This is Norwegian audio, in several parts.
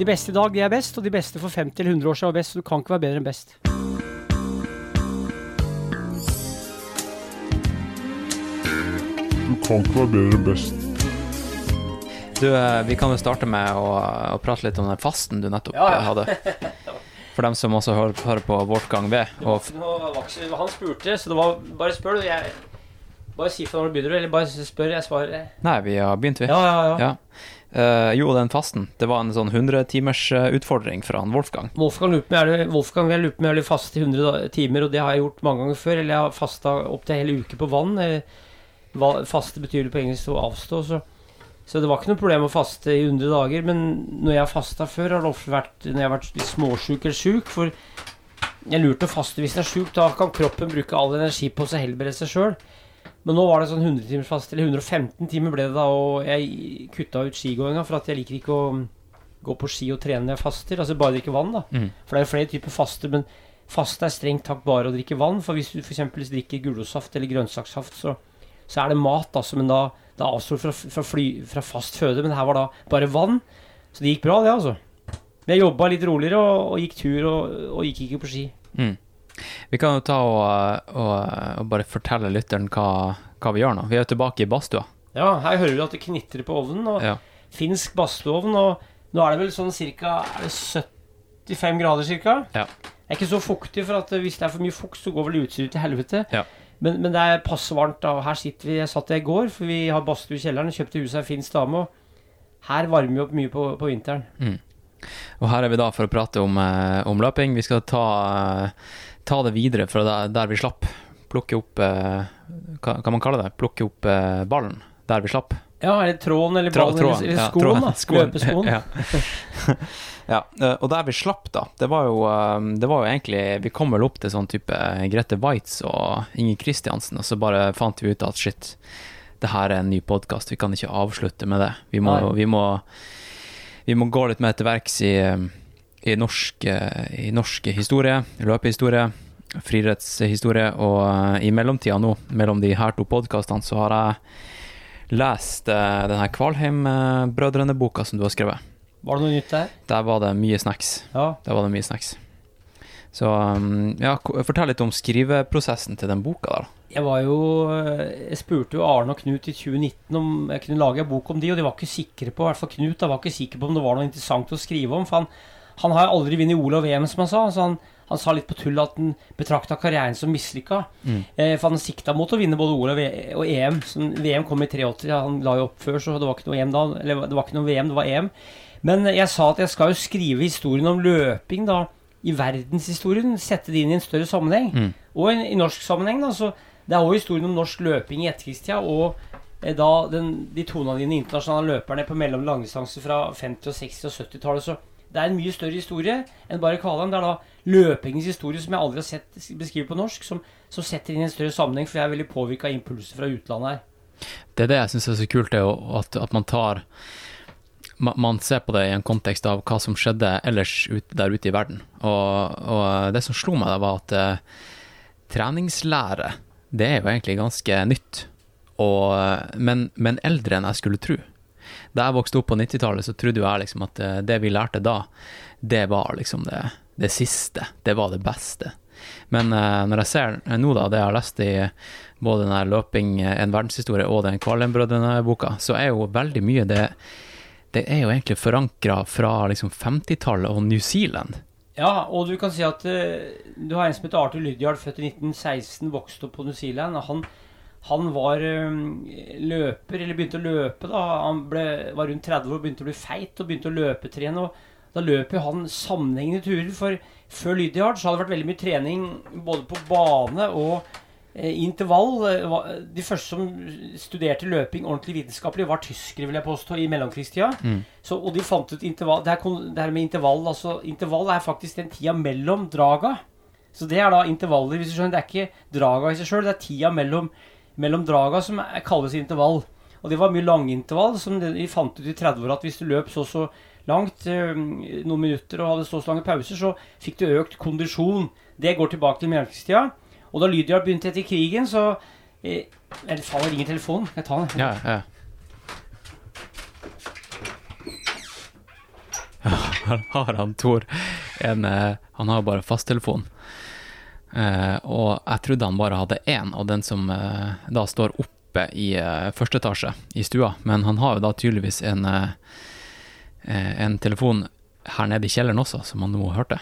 De beste i dag, de er best, og de beste for 50 eller 100 år siden var best, så du kan ikke være bedre enn best. Du kan ikke være bedre enn best. Du, eh, vi kan jo starte med å, å prate litt om den fasten du nettopp Ja, ja. eh, hadde. For dem som også hører, hører på Wolfgang V. Og f- Nå var ikke så- Han spurte, så det var Bare spør, du. Jeg, bare si fra når du begynner, eller bare spør, jeg svarer. Nei, vi har begynt, vi. Ja, ja, ja. Ja. Eh, jo, den fasten. Det var en sånn 100-timers utfordring fra han Wolfgang. Wolfgang lurte på om jeg lurte på om er i 100 timer, og det har jeg gjort mange ganger før. Eller jeg har fasta opptil en hel uke på vann. Eh, hva- Faste betyr det på engelsk å avstå, så så det var ikke noe problem å faste i 100 dager. Men når jeg har fasta før, har det ofte vært når jeg har vært småsjuk eller sjuk. For jeg lurte å faste hvis jeg er sjuk. Da kan kroppen bruke all energi på å helbrede seg sjøl. Men nå var det sånn 100 timers fast, eller 115 timer ble det da, og jeg kutta ut skigåinga for at jeg liker ikke å gå på ski og trene når jeg faster. Altså bare drikke vann, da. Mm. For det er jo flere typer faste, men faste er strengt tatt bare å drikke vann. For hvis du f.eks. drikker gulrotsaft eller grønnsakssaft, så, så er det mat, altså. Men da, da avstår du fra, fra, fly, fra fast føde. Men her var da bare vann. Så det gikk bra, det, altså. Men jeg jobba litt roligere og, og gikk tur og, og gikk ikke på ski. Mm. Vi kan jo ta og, og, og bare fortelle lytteren hva, hva vi gjør nå. Vi er jo tilbake i badstua. Ja, her hører du at det knitrer på ovnen. Og Ja. finsk badstueovn, og nå er det vel sånn ca. 75 grader ca. Ja. Det er ikke så fuktig, for at hvis det er for mye fukt, så går vel utstyret til helvete. Ja. Men, men det er passe varmt. Her sitter vi, Jeg satt jeg i går, for vi har badstue i kjelleren. Kjøpte huset av en finsk dame. og Her varmer vi opp mye på, på vinteren. Og her er vi da for å prate om, eh, om løping. Vi skal ta, eh, ta det videre fra der, der vi slapp. Plukke opp eh, Hva kan man kalle det? Plukke opp eh, ballen der vi slapp. Ja, eller tråden, eller ballen, tråden, eller, eller ja, da. skoen. Løpeskoen. Ja. ja. eh, Og der vi slapp, da, det var jo, eh, det var jo egentlig Vi kom vel opp til sånn type Grete Waitz og Inger Kristiansen, og så bare fant vi ut at shit, det her er en ny podkast, vi kan ikke avslutte med det. Vi må, vi må, vi må gå litt mer til verks i, eh, i, norsk, eh, i norsk historie, løpehistorie, friidrettshistorie, og eh, i mellomtida nå, mellom de her to podkastene, så har jeg lest uh, den Kvalheim-brødrene-boka som du har skrevet. Var det noe nytt der? Der var det mye snacks. Ja. Der var det mye snacks. Så um, ja, fortell litt om skriveprosessen til den boka der. da. Jeg var jo Jeg spurte jo Arne og Knut i 2019 om jeg kunne lage en bok om de, og de var ikke sikre på, i hvert fall Knut, da var ikke sikker på om det var noe interessant å skrive om. For han, han har aldri vunnet OL og VM, som han sa. Så han, han sa litt på tull at han betrakta karrieren som mislykka. Mm. Eh, for han sikta mot å vinne både OL og, og EM. Så VM kom i 83, han la jo opp før, så det var ikke noe EM da. Eller det var ikke noe VM, det var EM. Men jeg sa at jeg skal jo skrive historien om løping, da. I verdenshistorien. Sette det inn i en større sammenheng. Mm. Og i, i norsk sammenheng, da. Så det er òg historien om norsk løping i etterkrigstida. Og eh, da den, de toneangivende internasjonale løperne på mellom langdistanse fra 50-, og 60- og 70-tallet. Så det er en mye større historie enn bare Kvalheim. Det er da løpingens historie som jeg aldri har sett beskrevet på norsk, som, som setter inn i en større sammenheng, for jeg er veldig påvirka av impulser fra utlandet her. Det er det jeg syns er så kult, det at, at man tar Man ser på det i en kontekst av hva som skjedde ellers ut, der ute i verden. Og, og det som slo meg, da var at uh, treningslære, det er jo egentlig ganske nytt. Og, men, men eldre enn jeg skulle tro. Da jeg vokste opp på 90-tallet, så trodde jeg liksom at eh, det vi lærte da, det var liksom det, det siste. Det var det beste. Men uh, når jeg ser eh, nå da, det jeg har lest i både den her løping, en verdenshistorie og den Kvalheim-brødrene-boka, så er jo veldig mye det Det er jo egentlig forankra fra liksom 50-tallet og New Zealand. Ja, og du kan si at uh, du har en som heter Arthur Lydiard, født i 1916, vokste opp på New Zealand. og Han, han var eh, løper, eller begynte å løpe da. Han ble, var rundt 30 år, begynte å bli feit og begynte å løpetrene. og Da løp jo han sammenhengende turer. For før Lydiard så hadde det vært veldig mye trening både på bane og eh, intervall. Eh, De første som studerte løping ordentlig vitenskapelig, var tyskere, vil jeg påstå, i mellomkrigstida. Så, og de fant ut intervall det her, det her med intervall altså, Intervall er faktisk den tida mellom draga. Så det er da intervaller, hvis du skjønner. Det er ikke draga i seg sjøl, det er tida mellom, mellom draga som er, kalles intervall. Og det var mye langintervall, som de fant ut i 30-åra at hvis du løp så så langt, eh, noen minutter og hadde så så lange pauser, så fikk du økt kondisjon. Det går tilbake til mellomkrigstida. Og da Lydia begynte etter krigen, så eh, Eller faller ringer telefonen. Jeg ta den? Ja, ja. har, har han Tor en eh, Han har bare fasttelefon. Eh, og jeg trodde han bare hadde én, og den som eh, da står oppe i eh, første etasje i stua. Men han har jo da tydeligvis en, en telefon her nede i kjelleren også, som han nå hørte.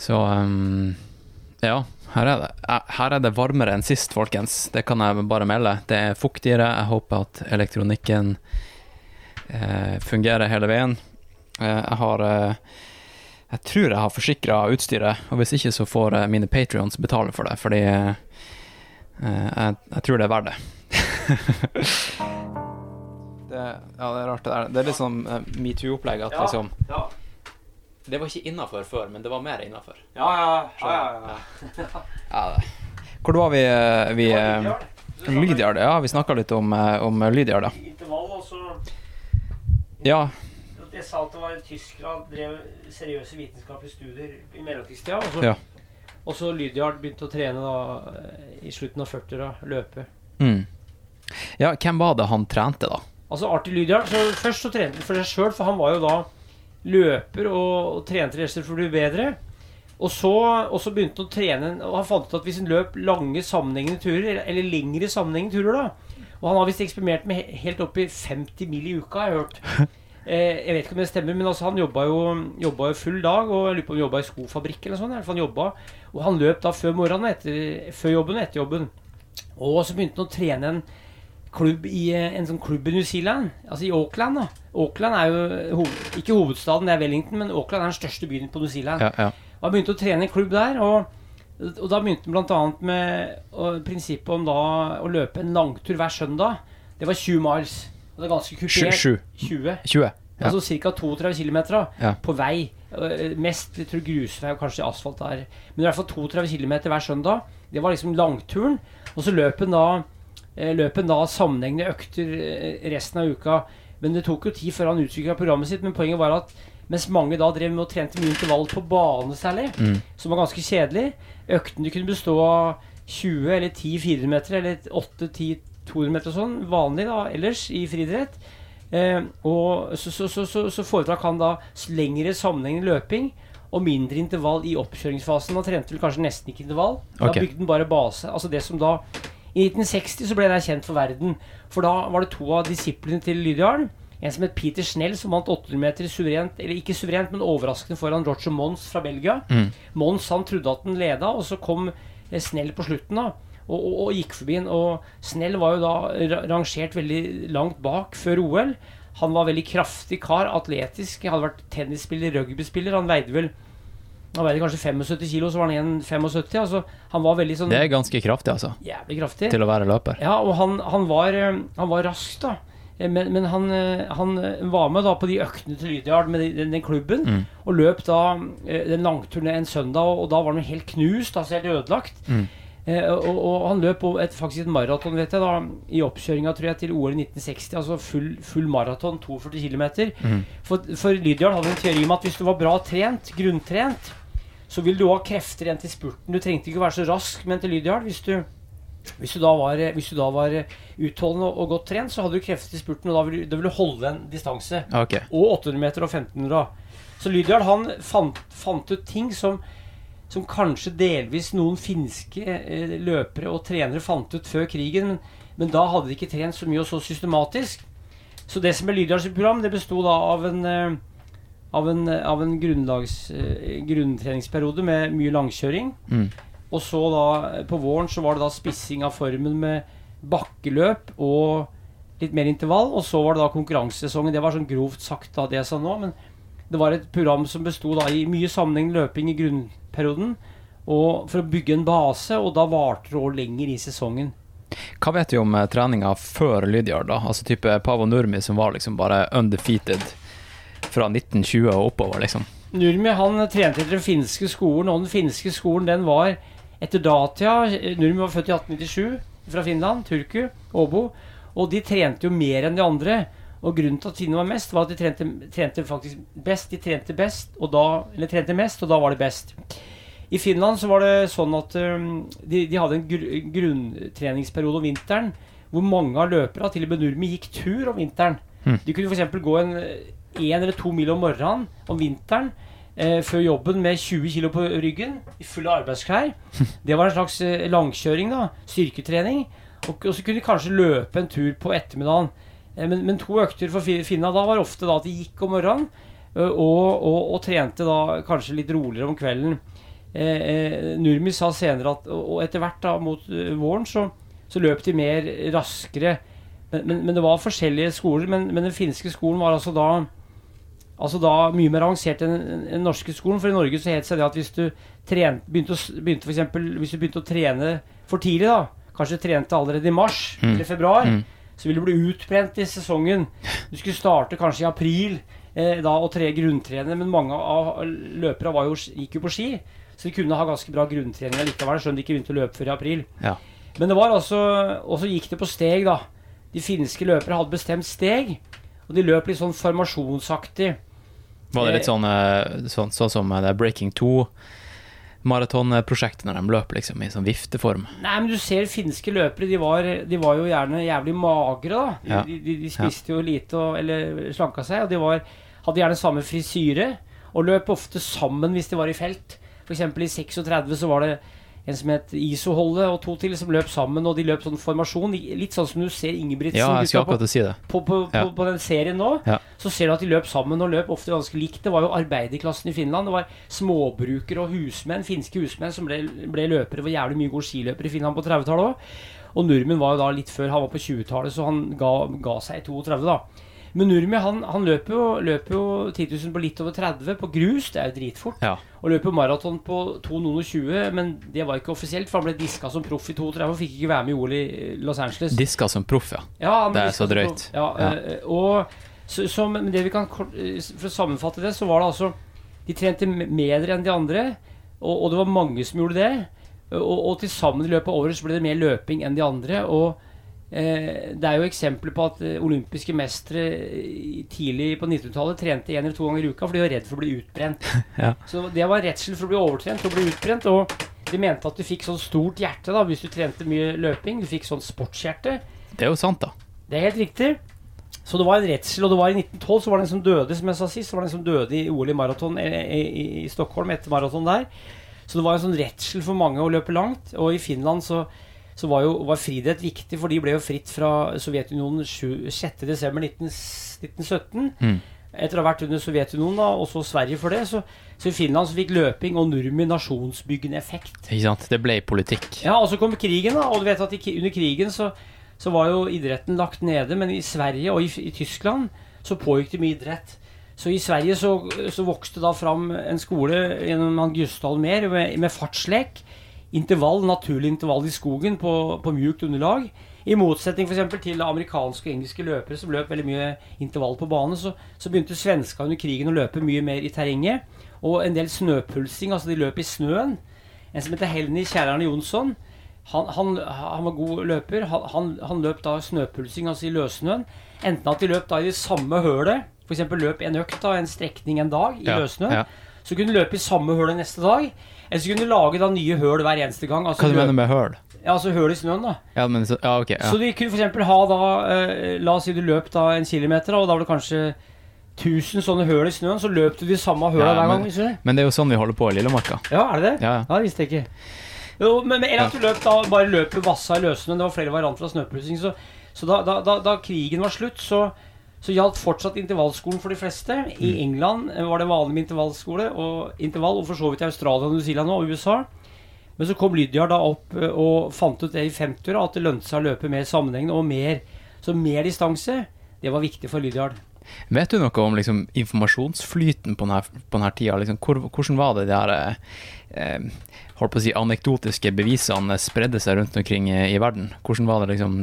Så ja, her er, det, her er det varmere enn sist, folkens. Det kan jeg bare melde. Det er fuktigere. Jeg håper at elektronikken eh, fungerer hele veien. Eh, jeg har eh, Jeg tror jeg har forsikra utstyret, og hvis ikke så får eh, mine patrions betale for det, fordi eh, jeg, jeg tror det er verdt det. det. Ja, det er rart det der. Det er litt sånn eh, metoo-opplegg at liksom ja. Det var ikke innafor før, men det var mer innafor. Ja, ja, ja, ja, ja. Ja. Hvor var vi, eh, vi eh, Lydiard, ja. Vi snakka litt om, eh, om Lydiard, da. Intervall, og så Ja, Jeg sa at det var tyskere drev seriøse vitenskapelige studier i mellomkrigstida. Og så, Ja. og så Lydiard begynte å trene da i slutten av 40-åra, løpe. mm. ja. Hvem var det han trente, da? Altså Artie Lydiard så Først så trente han for seg sjøl, for han var jo da løper og, og trente resten for å bli bedre. Og så, og så begynte han å trene Og han fant ut at hvis han løp lange sammenhengende turer, eller, eller lengre sammenhengende turer, da Og han har visst eksperimert med helt opp i 50 mil i uka, har jeg hørt. Eh, jeg vet ikke om det stemmer, men altså han jobba jo, jobba jo full dag. Og jeg lurer på om han jobba i skofabrikk eller noe sånt. i Han jobba, og han løp da før morgenen, etter, før jobben og etter jobben. Og så begynte han å trene en klubb i eh, en sånn klubb i New Zealand, altså i Auckland. da Auckland er jo hoved, ikke hovedstaden, det er Wellington, men Auckland er den største byen på New Zealand. Ja, ja. Og han begynte å trene en klubb der, og, og da begynte han bl.a. med og, prinsippet om da å løpe en langtur hver søndag. Det var 20 miles. Og det er ganske kupert. sju. 20. 20. Ja. Altså ca. 32 km Ja. på vei. Eh, Mest jeg tror grusvei og kanskje asfalt der. Men i hvert fall 32 km hver søndag. Det var liksom langturen. Og så løp en da, eh, løp da sammenhengende økter eh, resten av uka. Men det tok jo tid før han utvikla programmet sitt. Men poenget var at mens mange da drev med og trente mye intervall på bane særlig, Mm. som var ganske kjedelig Øktene kunne bestå av 20 eller 10 400-meter eller 8-10 200-meter og sånn, vanlig da ellers i friidrett. Eh, og så, så, så, så, så foretrakk han da lengre sammenhengende løping og mindre intervall i oppkjøringsfasen. Han trente vel kanskje nesten ikke intervall. Da okay. bygde han bare base. Altså det som da I 1960 så ble det kjent for verden. For da var det to av disiplene til Lydiarn. En som het Peter Snell, som vant 800 meter suverent, eller ikke suverent, men overraskende foran Roger Mons fra Belgia. Mm. Mons han trodde at han leda, og så kom eh, Snell på slutten da og, og, og gikk forbi han. Og Snell var jo da rangert veldig langt bak før OL. Han var veldig kraftig kar, atletisk. Hadde vært tennisspiller, rugbyspiller. Han veide vel Han veide kanskje 75 kilo, så var han 1,75. Altså, han var veldig sånn Det er ganske kraftig, altså. jævlig kraftig. Til å være løper. Ja, og han, han, var, eh, han var rask, da. Eh, Men, men han, eh, han var med da på de øktene til Lydiard med den, den klubben. Mm. Og løp da den langturen en søndag, og, og da var han helt knust, altså helt ødelagt. Mm. Eh, og, og han løp et, faktisk et maraton, vet jeg, da, i oppkjøringa tror jeg, til OL i 1960. Altså full, full maraton, 42 km. Mm. For, for Lydiard hadde en teori om at hvis du var bra trent, grunntrent, så ville du ha krefter igjen til spurten. Du trengte ikke være så rask, men til Lydiard, hvis du hvis du da var, hvis du da var utholdende og, og godt trent, så hadde du krefter til spurten, og da ville, da ville du holde en distanse. Okay. Og 800 meter og 1500. Så Lydiard han fant, fant ut ting som, som kanskje delvis noen finske eh, løpere og trenere fant ut før krigen, men, men da hadde de ikke trent så mye og så systematisk. Så det som er Lydiards program, det besto da av en eh, av en, av en eh, grunntreningsperiode med mye langkjøring. Mm. Og så da eh, på våren så var det da spissing av formen med bakkeløp og litt mer intervall. Og så var det da konkurransesesongen. Det var sånn grovt sagt da det jeg sa nå. Men det var et program som besto i mye sammenhengende løping i grunnperioden. For å bygge en base, og da varte det år lenger i sesongen. Hva vet du om eh, treninga før Lydiard, da? Altså type Pavo Nurmi som var liksom bare undefeated fra 1920 og oppover, liksom. Nurmi han trente etter den finske skolen, og den finske skolen den var etter datida Nurmi var født i 1897 fra Finland, Turku, Åbo. Og de trente jo mer enn de andre. Og grunnen til at finnene var mest, var at de trente, trente faktisk best. De trente best, og da, eller trente mest, og da var det best. I Finland så var det sånn at um, de, de hadde en gr grunntreningsperiode om vinteren hvor mange av løperne, til og med gikk tur om vinteren. Mm. De kunne f.eks. gå en én eller to mil om morgenen om vinteren eh, før jobben med 20 kg på ryggen i fulle arbeidsklær. Det var en slags eh, langkjøring, da. Styrketrening. Og, og så kunne de kanskje løpe en tur på ettermiddagen. Eh, men, men to økter for Finna da var ofte da at de gikk om morgenen og, og, og trente da kanskje litt roligere om kvelden. Eh, eh, Nurmi sa senere at Og etter hvert da mot våren så, så løp de mer raskere. Men, men, men det var forskjellige skoler. Men, men den finske skolen var altså da Altså da mye mer avansert enn den norske skolen. For i Norge så het det seg det at hvis du trent, begynte, å, begynte for eksempel, hvis du begynte å trene for tidlig, da kanskje trente allerede i mars Mm. eller februar, Mm. Så ville du bli utbrent i sesongen. Du skulle starte kanskje i april eh, da og tre grunntrene, men mange av løperne var jo, gikk jo på ski. Så de kunne ha ganske bra grunntrening likevel, om de ikke begynte å løpe før i april. Ja. Men det var altså Og så gikk det på steg, da. De finske løpere hadde bestemt steg, og de løp litt sånn formasjonsaktig. Var det litt sånn, eh, sånn, sånn som det er Breaking 2-maratonprosjektet, når de løper liksom i sånn vifteform? Nei, men du ser finske løpere, de var, de var jo gjerne jævlig magre, da. De, Ja. de, de, de spiste jo lite og, eller slanka seg, og de var, hadde gjerne samme frisyre. Og løp ofte sammen hvis de var i felt. Eksempel i 36 så var det en som het Iso-Holle og to til som løp sammen, og de løp sånn formasjon. Litt sånn som du ser Ingebrigtsen Ja, jeg skal på, si det. på, på, på, Ja. på den serien nå. Ja. Så ser du at de løp sammen, og løp ofte ganske likt. Det var jo arbeiderklassen i Finland. Det var småbrukere og husmenn, finske husmenn som ble, ble løpere. Det var jævlig mye gode skiløpere i Finland på 30-tallet òg. Og nordmenn var jo da litt før, han var på 20-tallet, så han ga, ga seg i 32, da. Men Nurmi han, han løper jo, løper jo 10 000 på litt over 30 på grus, det er jo dritfort. Ja. Og løper maraton på 2,20, men det var ikke offisielt, for han ble diska som proff i 32 og fikk ikke være med i OL i Los Angeles. Diska som proff, ja. Ja, Det er så drøyt. Ja, Ja. eh, og så, så, men det vi kan eh, For å sammenfatte det, så var det altså De trente mer enn de andre, og, og det var mange som gjorde det. Og, og til sammen i løpet av året så ble det mer løping enn de andre. Og eh, det er jo eksempler på at eh, olympiske mestere eh, tidlig på 1900-tallet trente én eller to ganger i uka, for de var redd for å bli utbrent. Ja. Så det var redsel for å bli overtrent og bli utbrent. Og de mente at du fikk sånn stort hjerte da hvis du trente mye løping. Du fikk sånn sportshjerte. Det er jo sant, da. Det er helt riktig. Så det var en redsel, og det var i 1912 så var det en som døde, som jeg sa sist, så var det en som døde i OL i maraton i, i, i Stockholm etter maraton der. Så det var en sånn redsel for mange å løpe langt. Og i Finland så, så var jo var friidrett viktig, for de ble jo fritt fra Sovjetunionen 6.12.1917. Mm. Etter å ha vært under Sovjetunionen da, og så Sverige for det. Så, så i Finland så fikk løping og nordmenn nasjonsbyggende effekt. Ikke sant? Det ble politikk. Ja, og så kom krigen, da. Og du vet at i, under krigen så, så var jo idretten lagt nede. Men i Sverige og i, i Tyskland så pågikk det mye idrett. Så i Sverige så, så vokste da fram en skole gjennom han Gustav med, med fartslek. Intervall, naturlig intervall i skogen på, på mjukt underlag. I motsetning for til amerikanske og engelske løpere som løp veldig mye intervall på banen, så, så begynte svenska under krigen å løpe mye mer i terrenget. Og en del snøpulsing, altså de løp i snøen. En som heter Helny Kjærerne Jonsson, han, han, han var god løper. Han, han, han løp da snøpulsing, altså i løssnøen. Enten at de løp da i det samme hølet, f.eks. løp en økt da, en strekning en dag i Ja, løssnøen. ja. Så kunne de løpe i samme hølet neste dag. Eller så kunne du lage da nye høl hver eneste gang. Altså, Hva du mener mener med høl? Ja, altså høl i snøen, da. Ja, men så, ja, ok. Ja. Så du kunne f.eks. ha da eh, La oss si du løp da en kilometer, og da var det kanskje 1000 sånne høl i snøen. Så løp du de samme høla Ja, hver gang. Men. Men det er jo sånn vi holder på i Lillemarka. Ja, er det det? Ja, ja. Det visste jeg ikke. Jo, men, eller at du løp da bare løp vassa i løssnøen. Det var flere varianter av snøplussing. Så, så da, da, da, da krigen var slutt, så, så gjaldt fortsatt intervallskolen for de fleste. I Mm. England eh, var det vanlig med intervallskole, og intervall, og for så vidt i Australia, New Zealand og USA. Men så kom Lydia da opp eh, og fant ut det i 50-åra, at det lønte seg å løpe mer sammenhengende og mer. Så mer distanse, det var viktig for Lydiard. Vet du noe om liksom, informasjonsflyten på denne, på denne tida? Liksom, hvor, hvordan var det de her eh, eh, holdt på å si, anekdotiske bevisene spredde seg rundt omkring i, i verden? Hvordan var det liksom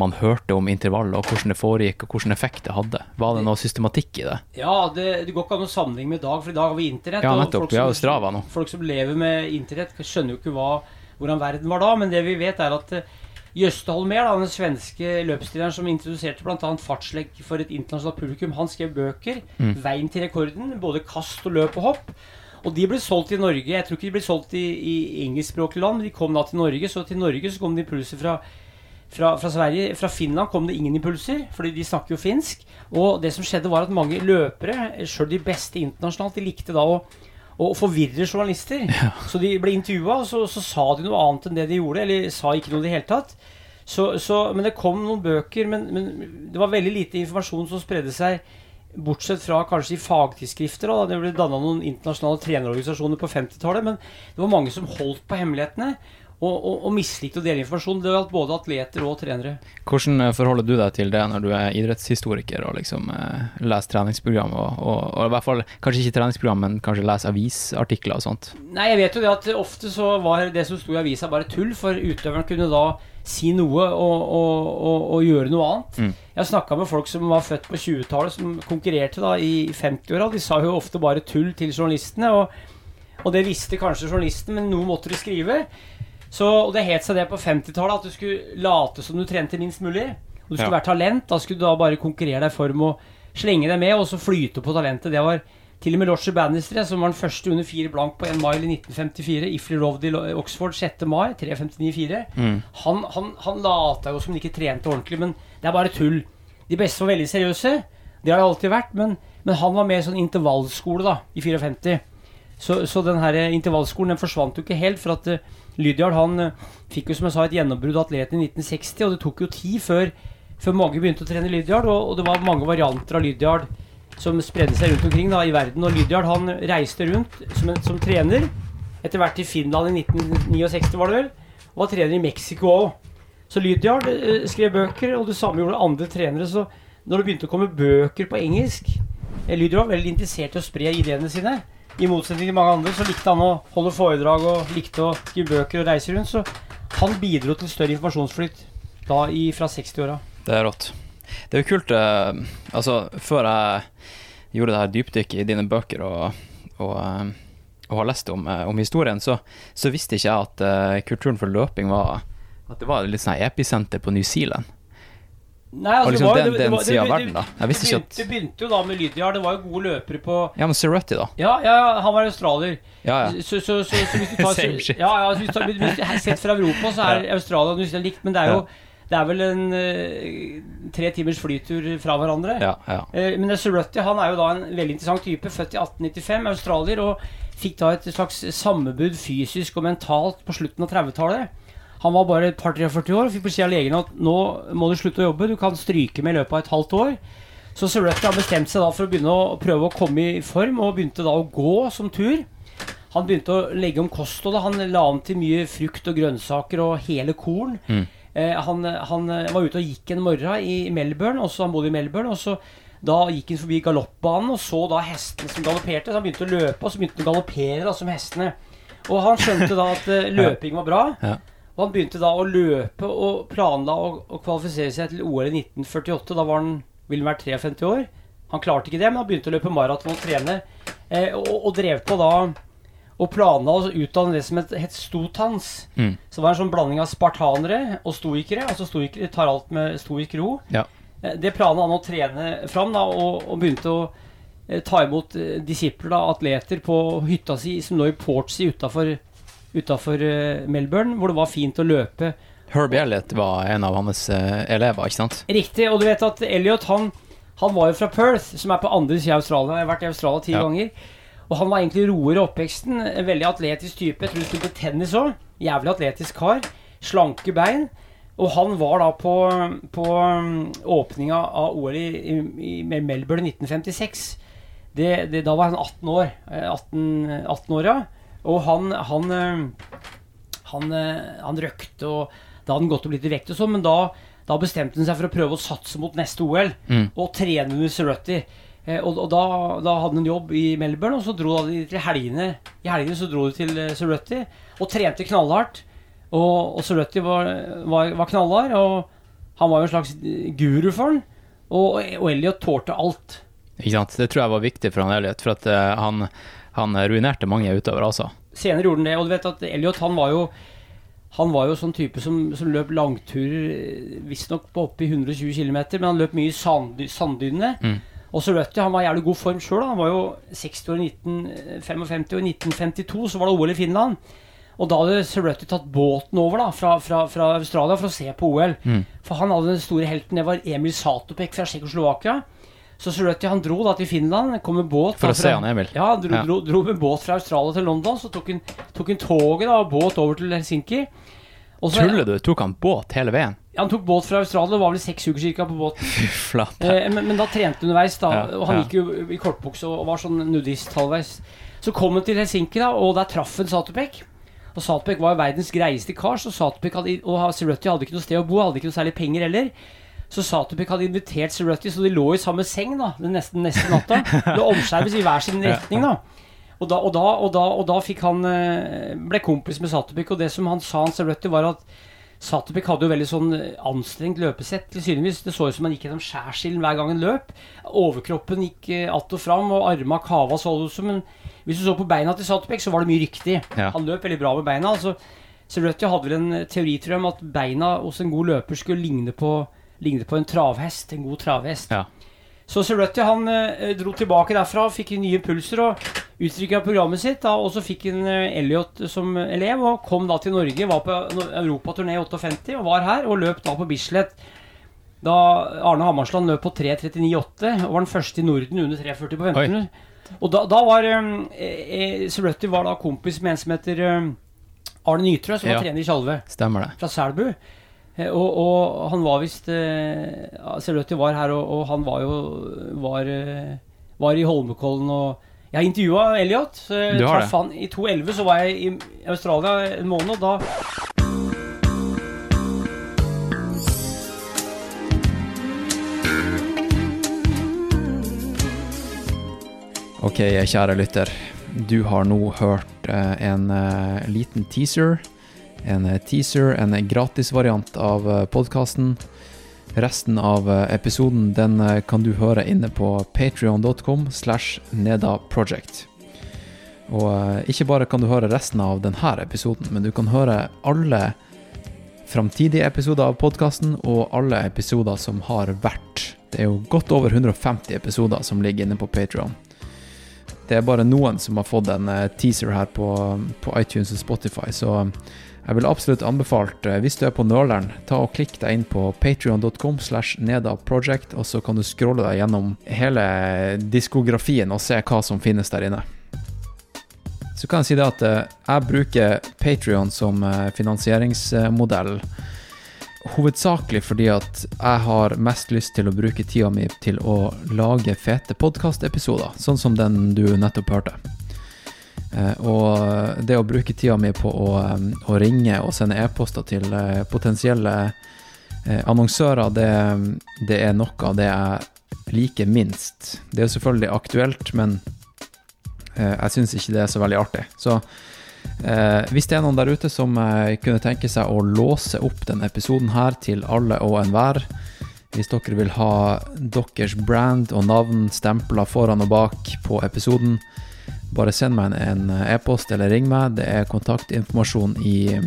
man hørte om intervallet, og hvordan det foregikk, og hvordan effekt det hadde? Var det noe systematikk i det? Ja, det, det går ikke an å sammenligne med i dag, for i dag har vi internett. Ja, nettopp. Vi har jo Strava nå. Folk som lever med internett, skjønner jo ikke hva, hvordan verden var da. Men det vi vet, er at eh, Jøste Holmér, den svenske løpsstilleren som introduserte bl.a. fartslekk for et internasjonalt publikum, han skrev bøker. Mm. 'Veien til rekorden', både kast og løp og hopp. Og de ble solgt i Norge. Jeg tror ikke de ble solgt i, i engelskspråklige land, men de kom da til Norge. Så til Norge så kom det impulser fra fra, fra Sverige. Fra Finland kom det ingen impulser, fordi de snakker jo finsk. Og det som skjedde, var at mange løpere, sjøl de beste internasjonalt, de likte da å, å forvirre journalister. Så de ble intervjua, og så, så sa de noe annet enn det de gjorde. Eller sa ikke noe i det hele tatt. Så, så, men det kom noen bøker, men, men det var veldig lite informasjon som spredde seg. Bortsett fra kanskje i fagtidsskrifter. Da. Det ble danna noen internasjonale trenerorganisasjoner på 50-tallet. Men det var mange som holdt på hemmelighetene. Og, og, og mislikte å dele informasjon. Det gjaldt både atleter og trenere. Hvordan eh, forholder du deg til det når du er idrettshistoriker og liksom eh, leser treningsprogram, og, og, og, i hvert fall kanskje ikke treningsprogram, men kanskje leser avisartikler og sånt? Nei, jeg vet jo det at ofte så var det som sto i avisa bare tull, for utøveren kunne da si noe og, og gjøre noe annet. Mm. Jeg snakka med folk som var født på 20-tallet, som konkurrerte da i 50-åra. De sa jo ofte bare tull til journalistene, og, og det visste kanskje journalisten, men noe måtte de skrive. Så, og det het seg det på 50-tallet at du skulle late som du trente minst mulig. Og du skulle Ja. være talent. Da skulle du da bare konkurrere deg for med å slenge deg med, og så flyte på talentet. Det var til og med Roger Bannister, som var den første under fire blank på en mile i 1954. Ifley Rovd i Oxford 6. mai, 3.59,4. Mm. Han, han, han lata jo som han ikke trente ordentlig, men det er bare tull. De beste var veldig seriøse. Det har det alltid vært. Men, men han var med i sånn intervallskole da, i 54. Så, så den her intervallskolen den forsvant jo ikke helt. For at uh, Lydiard han eh, fikk jo som jeg sa et gjennombrudd av atleten i 1960, og det tok jo tid før, før mange begynte å trene Lydiard. Og, og det var mange varianter av Lydiard som spredde seg rundt omkring da, i verden. Og Lydiard han reiste rundt som, en, som trener. Etter hvert til Finland i 1969, var det vel. Og var trener i Mexico òg. Så Lydiard eh, skrev bøker, og det samme gjorde andre trenere. Så når det begynte å komme bøker på engelsk eh, Lydiard var veldig interessert i å spre ideene sine. I motsetning til mange andre så likte han å holde foredrag og likte å skrive bøker og reise rundt. Så han bidro til større informasjonsflyt da i, fra 60-åra. Det er rått. Det er jo kult eh, Altså, før jeg gjorde det her dypdykket i dine bøker og, og, eh, og har lest om, eh, om historien, så, så visste ikke jeg at kulturen for løping var At det var litt sånn episenter på New Zealand. Nei, altså, liksom det var- den- den sida av verden, da. Jeg visste ikke at- det begynte jo da med Lydiard. Det var jo gode løpere på Ja, men Cerruti, da. Ja, ja, han var australier. Ja, ja. Så, så, så, så hvis du tar Same shit. Ja, ja, hvis du tar, hvis du, Sett fra Europa, så er Australia og New Zealand likt, men det er jo Det er vel en uh, tre timers flytur fra hverandre. Ja, ja. Uh, men Cerruti han er jo da en veldig interessant type, født i 1895, australier, og fikk da et slags sammebud fysisk og mentalt på slutten av 30-tallet. Han var bare et par 43 år og fikk beskjed av legen at nå må du slutte å jobbe, du kan stryke med i løpet av et halvt år. Så Cerruti har bestemt seg da for å begynne å prøve å komme i form, og begynte da å gå som tur. Han begynte å legge om kostholdet. Han la om til mye frukt og grønnsaker og hele korn. Mm. Eh, han, han var ute og gikk en morgen i Melbourne, også han bodde i Melbourne. og så da gikk han forbi galoppbanen og så da hestene som galopperte. Så han begynte å løpe, og så begynte han å galoppere som hestene. Og han skjønte da at eh, løping var bra. Ja. Og han begynte da å løpe og planla å, å kvalifisere seg til OL i 1948. Da var han, ville han vært 53 år. Han klarte ikke det, men han begynte å løpe maraton og trene. Eh, og, og drev på da og planla å utdanne det som het, het stotans. Mm. Så det var en sånn blanding av spartanere og stoikere. Altså stoikere tar alt med stoisk ro. Ja. Eh, Det planla han å trene fram, da, og, og begynte å eh, ta imot eh, disipler, da, atleter, på hytta si som lå i Portsea utafor eh, Melbourne, hvor det var fint å løpe. Herbie Elliot var en av hans eh, elever, ikke sant? Riktig. Og du vet at Elliot, han, han var jo fra Perth, som er på andre sida av Australia. Jeg har vært i Australia ti Ja. ganger. Og han var egentlig roer i oppveksten. En veldig atletisk type. Jeg tror han spilte tennis òg. Jævlig atletisk kar. Slanke bein. Og han var da på, på um, åpninga av OL i, i, i Melbourne 1956. Det, det, da var han 18 år. Eh, 18, 18 år, ja. Og han Han, eh, han, eh, han røkte, og da hadde han gått opp litt i vekt og sånn, men da, da bestemte han seg for å prøve å satse mot neste OL, Mm. og trene under Cerruti. Eh, og og da, da hadde han en jobb i Melbourne, og så dro de til helgene. I helgene så dro de til eh, og trente knallhardt. Og, og Cerruti var, var, var knallhard, og han var jo en slags guru for han. Og, og Elliot tålte alt. Ikke sant? Det tror jeg var viktig for han Elliot, for at uh, han, han ruinerte mange utøvere, altså. Senere gjorde han det, og du vet at Elliot han var jo han var jo sånn type som, som løp langturer, visstnok på oppi 120 km, men han løp mye i sand, sanddynene. Mm. Og Cerruti han var i jævlig god form sjøl. Han var jo 60 år i 1955, og i 1952 så var det OL i Finland. Og da hadde Cerruti tatt båten over da fra, fra, fra Australia for å se på OL. Mm. For han hadde den store helten, det var Emil Satopek fra Tsjekkoslovakia. Så Cerruti han dro da til Finland, kom med båt For å se han Emil. Ja, han dro. Dro, dro med båt fra Australia til London. Så tok han, tok han toget da, og båt over til Helsinki. Og så- Tuller du? Tok han båt hele veien? Ja, han tok båt fra Australia, det var vel seks uker cirka på båten. Eh, men, men da trente han underveis, da. Ja, og han ja. gikk jo i kortbukse og var sånn nudist halvveis. Så kom han til Helsinki, da, og der traff han Satupek. Og Satupek var jo verdens greieste kar, så Satupek hadde, og Sirutti hadde ikke noe sted å bo, hadde ikke noe særlig penger heller. Så Satupik hadde invitert Cerruti, så de lå i samme seng da, den neste, neste natta. Det omskjerves i hver sin retning, da. Og da, og da, og da, og da fikk han eh, ble kompis med Satupik, og det som han sa han Cerruti, var at Satupik hadde jo veldig sånn anstrengt løpesett. Tilsynevis. Det så ut som han gikk gjennom skjærsilden hver gang han løp. Overkroppen gikk eh, att og fram, og arma kava så det ut som. Men hvis du så på beina til Satupik, så var det mye riktig. Ja. Han løp veldig bra med beina. Altså, Cerruti hadde vel en teori tror jeg, om at beina hos en god løper skulle ligne på, ligne på en travhest. En god travhest. Ja. Så Cerruti han eh, dro tilbake derfra, fikk nye impulser og uttrykka programmet sitt. Da, og så fikk han eh, Elliot som elev og kom da til Norge. Var på europaturné i 58 og var her og løp da på Bislett. Da Arne Hammarsland løp på 3.39,8 og var den første i Norden under 3.40 på 15 Oi. Og da, da var eh, Sir Cerruti var da kompis med en som heter eh, Arne Nytrø, som Ja. var trener i Tjalve fra Selbu. Eh, Og, og han var visst eh, var her, og, og han var jo var, eh, var i Holmenkollen og Jeg intervjua Elliot. Du har det. Han, I 2011 så var jeg i Australia en måned, og da Ok, kjære lytter. Du har nå hørt eh, en liten teaser. En eh, teaser, en gratisvariant av uh, podkasten. Resten av eh, episoden den eh, kan du høre inne på patrion.com slash nedaproject. Og eh, ikke bare kan du høre resten av denne episoden, men du kan høre alle framtidige episoder av podkasten og alle episoder som har vært. Det er jo godt over 150 episoder som ligger inne på Patrion. Det er bare noen som har fått en eh, teaser her på, på iTunes og Spotify, så jeg vil absolutt anbefalt, eh, hvis du er på nøleren, ta og klikk deg inn på patreon.com slash nedaproject, og så kan du scrolle deg gjennom hele diskografien og se hva som finnes der inne. Så kan jeg si det at eh, jeg bruker Patrion som eh, finansieringsmodell hovedsakelig fordi at jeg har mest lyst til å bruke tida mi til å lage fete podkastepisoder, sånn som den du nettopp hørte. Eh, Og det å bruke tida mi på å, eh, å ringe og sende e-poster til eh, potensielle eh, annonsører, det, det er noe av det jeg liker minst. Det er selvfølgelig aktuelt, men eh, jeg syns ikke det er så veldig artig. Så Eh, hvis det er noen der ute som eh, kunne tenke seg å låse opp denne episoden her til alle og enhver, hvis dere vil ha deres brand og navn stempla foran og bak på episoden, bare send meg en en e-post eller ring meg. Det er kontaktinformasjon i,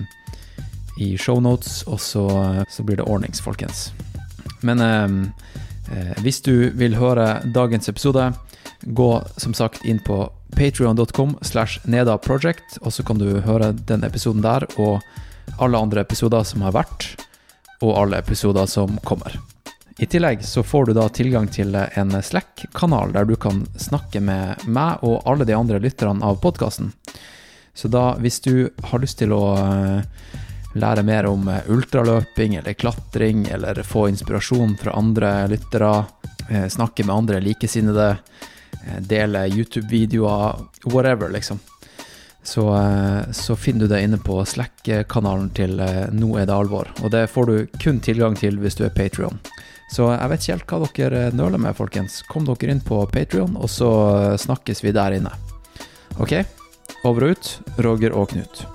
i shownotes, og så, så blir det ordnings, folkens. Men eh, eh, hvis du vil høre dagens episode, gå som sagt inn på patreon.com slash nedaproject, og så kan du høre den episoden der, og alle andre episoder som har vært, og alle episoder som kommer. I tillegg så får du da tilgang til en Slack-kanal der du kan snakke med meg og alle de andre lytterne av podkasten. Så da, hvis du har lyst til å eh, lære mer om eh, ultraløping eller klatring, eller få inspirasjon fra andre lyttere, eh, snakke med andre likesinnede, dele YouTube-videoer, whatever, liksom. Så, så finner du det inne på Slack-kanalen til Nå er det alvor. Og det får du kun tilgang til hvis du er Patrion. Så jeg vet ikke helt hva dere eh, nøler med, folkens. Kom dere inn på Patrion, og så eh, snakkes vi der inne. Ok? Over og ut, Roger og Knut.